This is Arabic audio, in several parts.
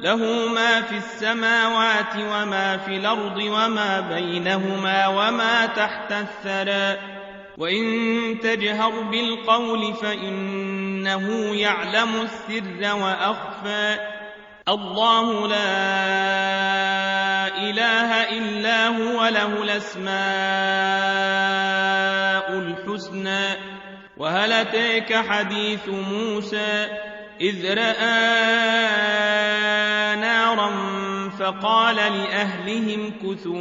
له ما في السماوات وما في الأرض وما بينهما وما تحت الثرى. وإن تجهر بالقول فإنه يعلم السر وأخفى. الله لا إله إلا هو له الأسماء الحسنى. وهل أتيك حديث موسى؟ إذ رأى نارا فقال لأهلهم كثوا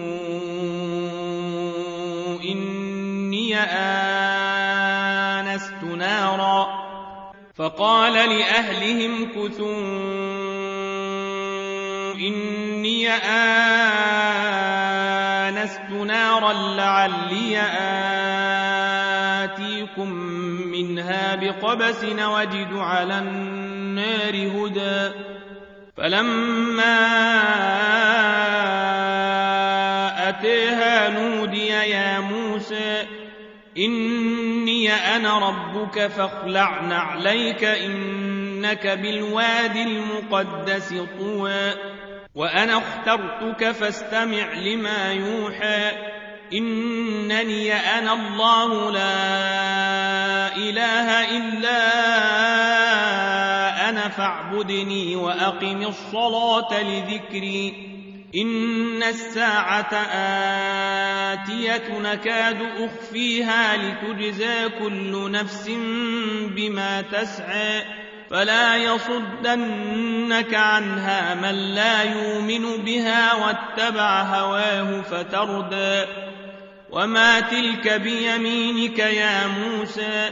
إني آنست نارا فقال لأهلهم كثوا إني آنست نارا لعلي آتيكم منها بقبس وجد على النار هدى. فلما أتيها نودي يا موسى إني أنا ربك فاخلع نعليك إنك بالوادي المقدس طوى. وأنا اخترتك فاستمع لما يوحى إنني أنا الله لا إله إلا أنا فاعبدني وأقم الصلاة لذكري. إن الساعة آتية نكاد أخفيها لتجزى كل نفس بما تسعى. فلا يصدنك عنها من لا يؤمن بها واتبع هواه فتردى. وما تلك بيمينك يا موسى.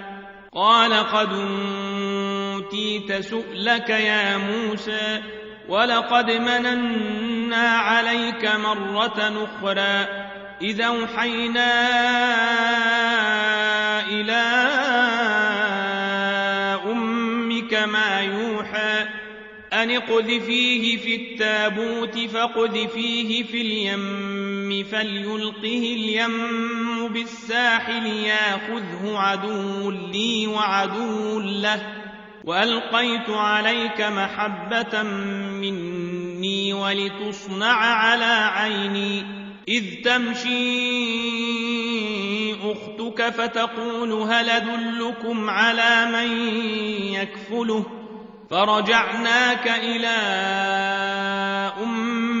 قال قد أوتيت سؤلك يا موسى ولقد مننا عليك مرة أخرى إذا أوحينا إلى أمك ما يوحى أن اقذفيه في التابوت فاقذفيه في اليم فليلقه اليم بالساحل ياخذه عدو لي وعدو له وألقيت عليك محبة مني ولتصنع على عيني إذ تمشي أختك فتقول هل أدلكم على من يكفله؟ فرجعناك إلى أمك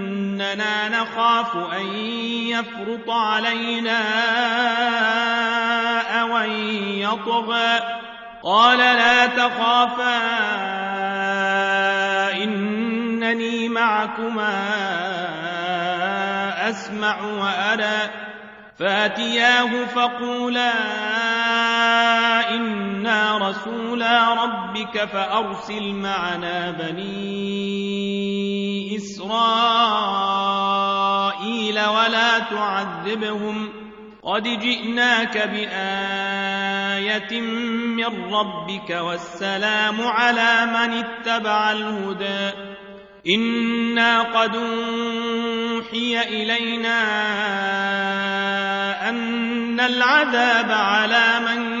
إننا نخاف أن يفرط علينا أو أن يطغى. قال لا تخافا إنني معكما أسمع وأرى. فأتياه فقولا إنا رسولا ربك فأرسل معنا بني إسرائيل ولا تعذبهم قد جئناك بآية من ربك والسلام على من اتبع الهدى إنا قد أوحي إلينا أن العذاب على من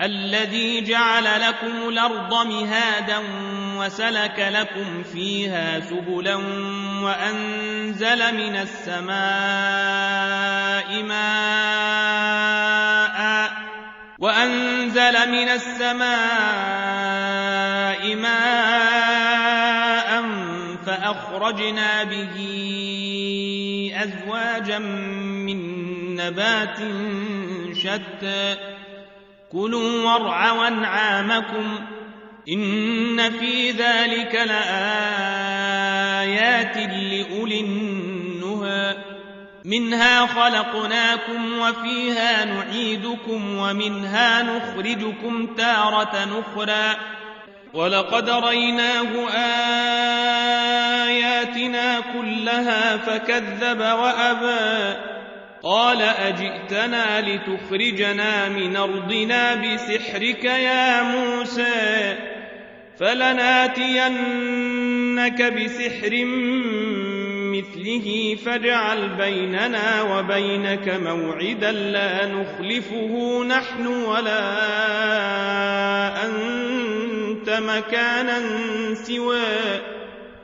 الذي جعل لكم الأرض مهادا وسلك لكم فيها سبلا وأنزل من السماء ماء وأنزل من السماء ماء فأخرجنا به أزواجا من نبات شتى. كلوا وارعوا أنعامكم إن في ذلك لآيات لأولي النهى. منها خلقناكم وفيها نعيدكم ومنها نخرجكم تارة نخرى ولقد ريناه آياتنا كلها فكذب وأبى. قال أجئتنا لتخرجنا من أرضنا بسحرك يا موسى فلناتينك بسحر مثله فاجعل بيننا وبينك موعدا لا نخلفه نحن ولا أنت مكانا سوى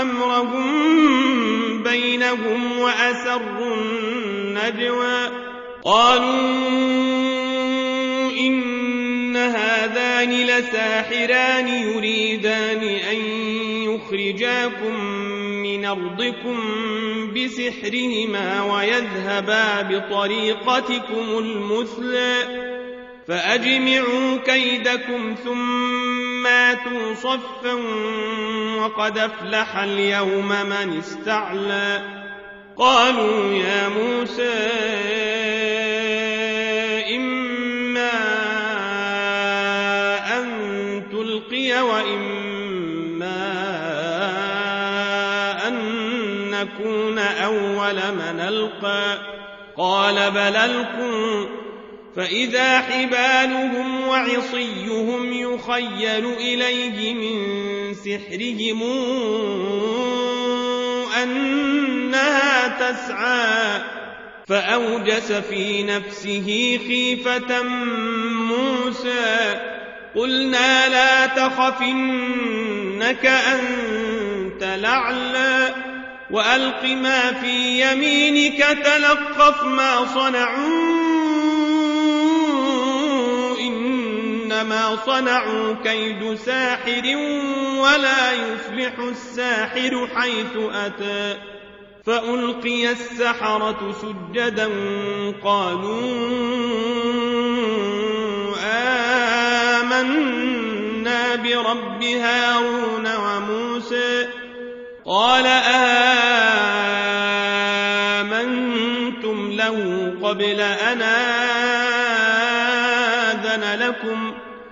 أمرهم بينهم وأسروا النجوى. قالوا إن هذان لساحران يريدان أن يخرجاكم من أرضكم بسحرهما ويذهبا بطريقتكم المثلى. فأجمعوا كيدكم ثم آتوا صفا وقد أفلح اليوم من استعلى. قالوا يا موسى إما أن تلقي وإما أن نكون أول من ألقى. قال بل ألقوا فإذا حبالهم وعصيهم يخيل إليه من سحرهم أنها تسعى فأوجس في نفسه خيفة موسى قلنا لا تخف إنك أنت الأعلى وألق ما في يمينك تلقف ما صنعوا. إنما صنعوا كيد ساحر ولا يفلح الساحر حيث أتى. فألقي السحرة سجدا قالوا آمنا برب هارون وموسى. قال آمنتم له قبل أن آذن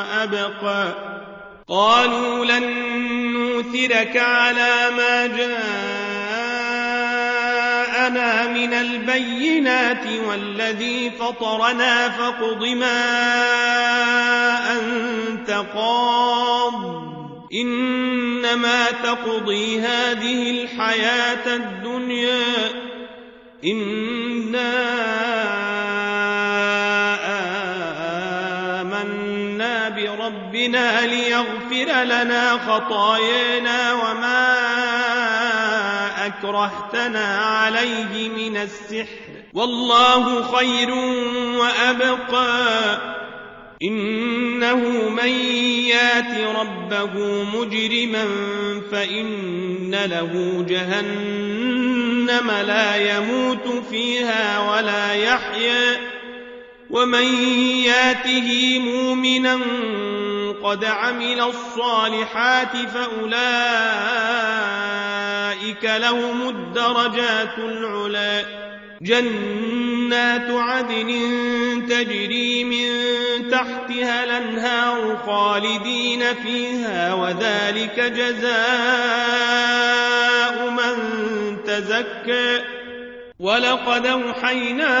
وأبقى. قالوا لن نوثرك على ما جاءنا من البينات والذي فطرنا فاقض ما أنت قاض. إنما تقضي هذه الحياة الدنيا. إنا بربنا ليغفر لنا خطايانا وما أكرهتنا عليه من السحر. والله خير وأبقى. إنه من يات ربه مجرما فإن له جهنم لا يموت فيها ولا يحيا. ومن ياته مؤمنا قد عمل الصالحات فأولئك لهم الدرجات العلى جنات عدن تجري من تحتها الانهار خالدين فيها وذلك جزاء من تزكى ولقد اوحينا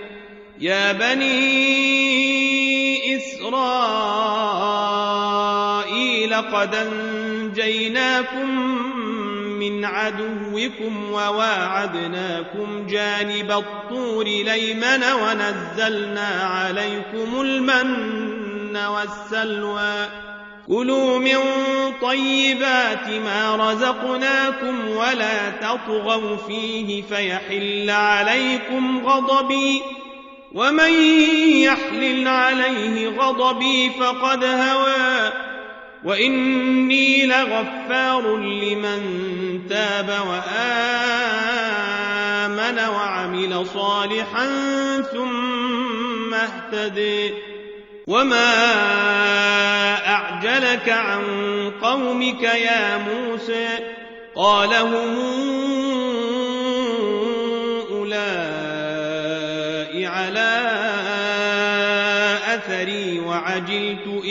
يا بني إسرائيل قد أنجيناكم من عدوكم وواعدناكم جانب الطور ليمن ونزلنا عليكم المن والسلوى. كلوا من طيبات ما رزقناكم ولا تطغوا فيه فيحل عليكم غضبي. ومن يحلل عليه غضبي فقد هوى وإني لغفار لمن تاب وآمن وعمل صالحا ثم اهتدي وما أعجلك عن قومك يا موسى قال هم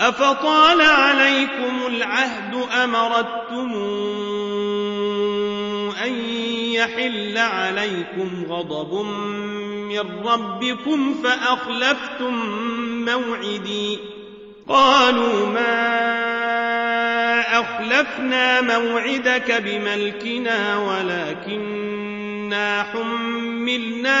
أفطال عليكم العهد أمرتم أن يحل عليكم غضب من ربكم فأخلفتم موعدي. قالوا ما أخلفنا موعدك بملكنا ولكننا حملنا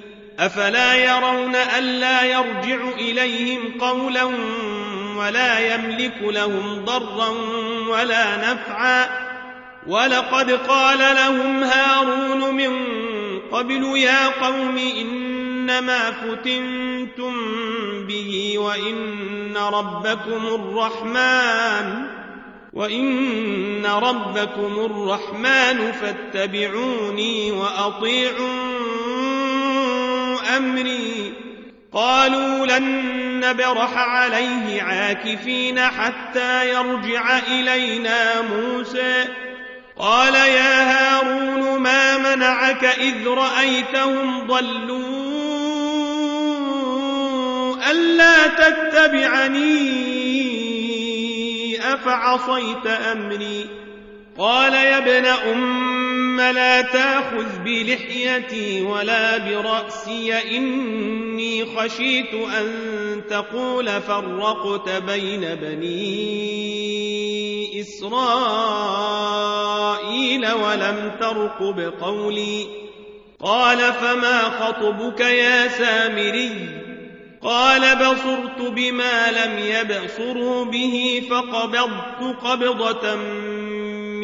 أفلا يرون ألا يرجع إليهم قولا ولا يملك لهم ضرا ولا نفعا ولقد قال لهم هارون من قبل يا قوم إنما فتنتم به وإن ربكم الرحمن وإن ربكم الرحمن فاتبعوني وأطيعوا أمري. قالوا لن نبرح عليه عاكفين حتى يرجع إلينا موسى. قال يا هارون ما منعك إذ رأيتهم ضلوا ألا تتبعني؟ أفعصيت أمري؟ قال يا ابن أم لا تأخذ بلحيتي ولا برأسي. إني خشيت أن تقول فرقت بين بني إسرائيل ولم ترقب قولي قال فما خطبك يا سامري؟ قال بصرت بما لم يبصروا به فقبضت قبضة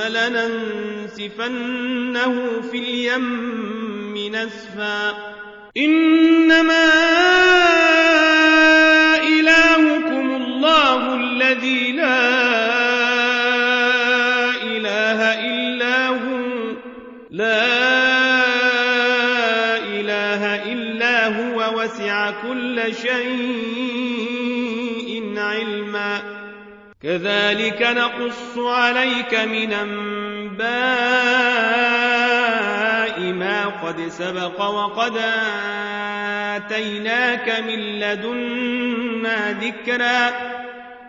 لننسفنه في اليم نسفا. إنما إلهكم الله الذي لا إله إلا هو. لا وسع كل شيء. كذلك نقص عليك من أنباء ما قد سبق وقد آتيناك من لدنا ذكرا.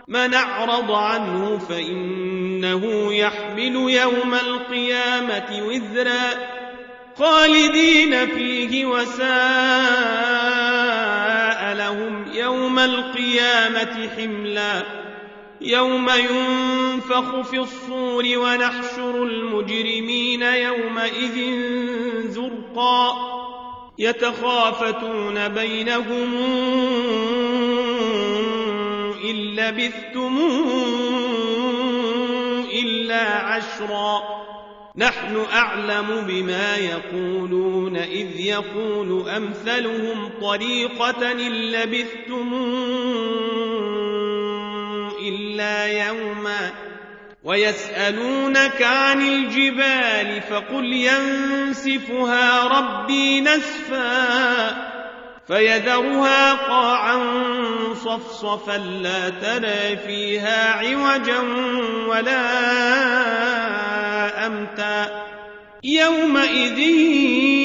من أعرض عنه فإنه يحمل يوم القيامة وزرا. خالدين فيه وساء لهم يوم القيامة حملا. يوم ينفخ في الصور ونحشر المجرمين يومئذ زرقا يتخافتون بينهم إن لبثتم إلا عشرا نحن أعلم بما يقولون إذ يقول أمثلهم طريقة إن لبثتم إلا يوما ويسألونك عن الجبال فقل ينسفها ربي نسفا فيذرها قاعا صفصفا لا ترى فيها عوجا ولا أمتا يومئذ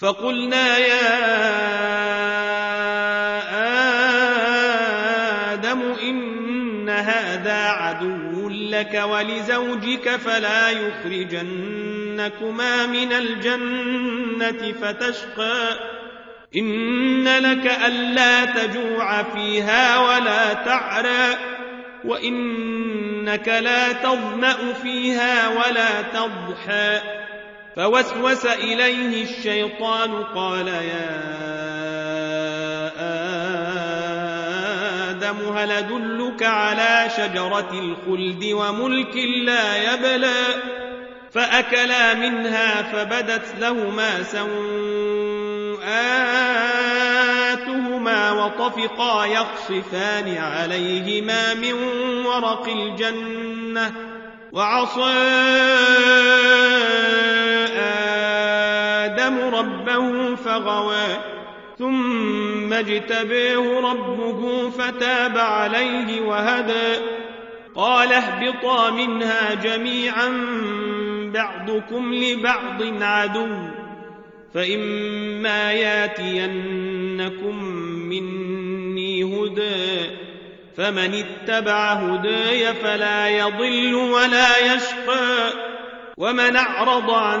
فقلنا يا آدم إن هذا عدو لك ولزوجك فلا يخرجنكما من الجنة فتشقى. إن لك ألا تجوع فيها ولا تعرى. وإنك لا تظمأ فيها ولا تضحى. فوسوس إليه الشيطان قال يا آدم هل أدلك على شجرة الخلد وملك لا يبلى؟ فأكلا منها فبدت لهما سوآتهما وطفقا يخصفان عليهما من ورق الجنة وعصى آدم ربه فغوى. ثم اجتبيه ربه فتاب عليه وهدى. قال اهبطا منها جميعا بعضكم لبعض عدو. فإما ياتينكم مني هدى. فمن اتبع هداي فلا يضل ولا يشقى. ومن أعرض عن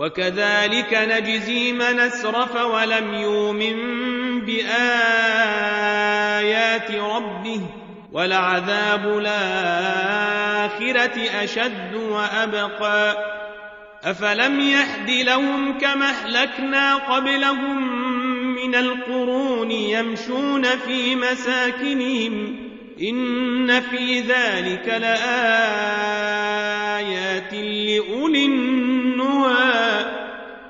وكذلك نجزي من أسرف ولم يؤمن بآيات ربه ولعذاب الآخرة أشد وأبقى. أفلم يهد لهم كما أهلكنا قبلهم من القرون يمشون في مساكنهم إن في ذلك لآيات لأولي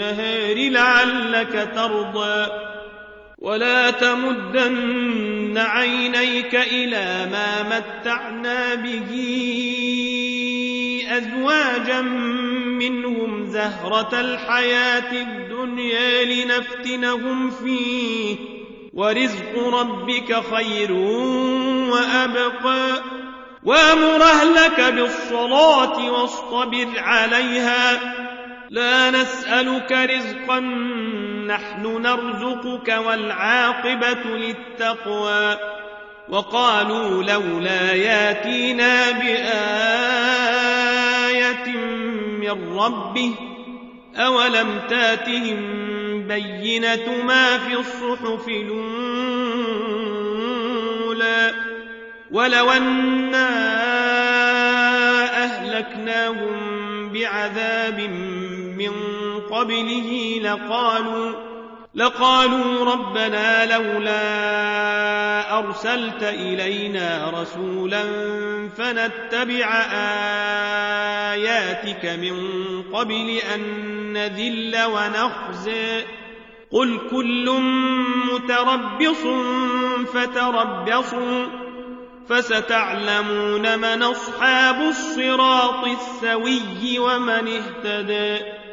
النهار لعلك ترضى. ولا تمدن عينيك إلى ما متعنا به أزواجا منهم زهرة الحياة الدنيا لنفتنهم فيه. ورزق ربك خير وأبقى. وأمر أهلك بالصلاة واصطبر عليها. لا نسألك رزقا نحن نرزقك والعاقبة للتقوى. وقالوا لولا ياتينا بآية من ربه أولم تاتهم بينة ما في الصحف الأولى؟ ولو أنا أهلكناهم بعذاب من قبله لقالوا لقالوا ربنا لولا أرسلت إلينا رسولا فنتبع آياتك من قبل أن نذل ونخزي قل كل متربص فتربصوا فستعلمون من أصحاب الصراط السوي ومن اهتدي